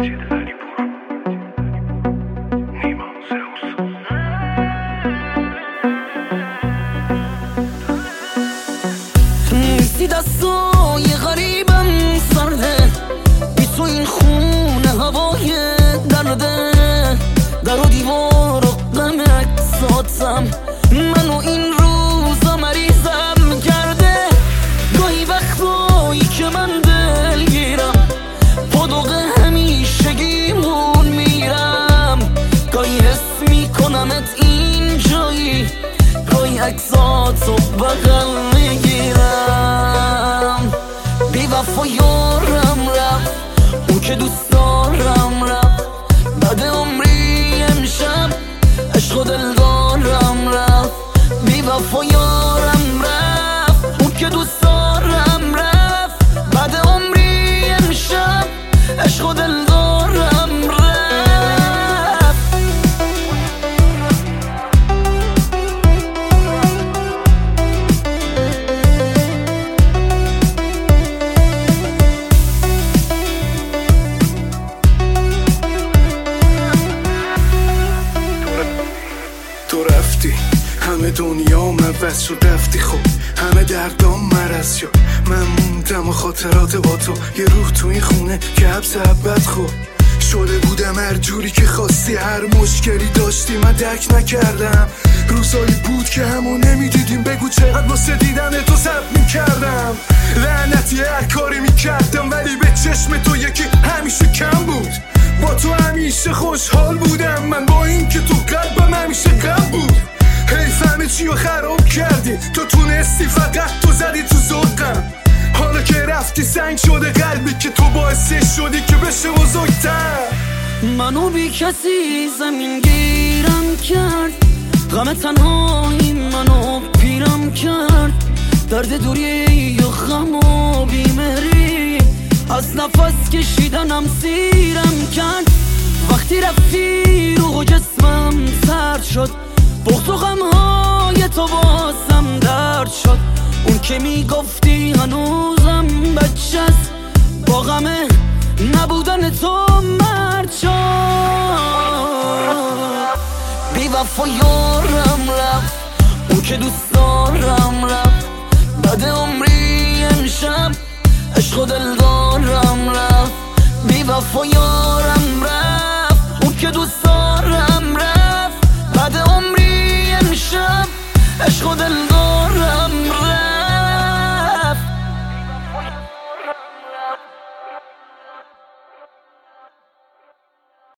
نیستی دستای غریبم سرده. بی تو این خونه هوای درده. در دیوار و ساتم. میکنمت این جایی گاهی عکساتو بغل می‌گیرم. بی وفا یارم رفت. اون که دوست دارم رفت. بعد عمری امشب عشق و دلدارم رفت. بی وفا رفتی؟ همه دنیا عوض شد رفتی؟ خب همه دردام مرز شد. من موندم و خاطرات با تو یه روح تو این خونه که حبس عبد خب شده بودم هر جوری که خواستی هر مشکلی داشتی من درک نکردم. روزایی بود که همون نمی‌دیدیم بگو چقدر واسه دیدن تو سب می‌کردم. لعنتی هر کاری می‌کردم ولی به چشم تو یکی همیشه کم بود. با تو همیشه خوشحال بودم من رو خراب کردی. تو تونستی فقط تو زدی تو زدقم حالا که رفتی سنگ شده قلبی که تو باعثش شدی که بشه بزرگتر. منو بی کسی زمین گیرم کرد. غم تنهایی منو پیرم کرد. درد دوری و غم و بیمری از نفس کشیدنم سیرم کرد. وقتی رفتی روح و جسمم سرد شد. بغض و غمهای تو بازم درد شد. اون که می‌گفتی هنوزم بچه است. با غم نبودن تو مرد شد. بی وفا یارم رفت. اون که دوست دارم رفت. بعد عمری امشب عشق و دلدارم رفت. بی وفا یارم عشق و دل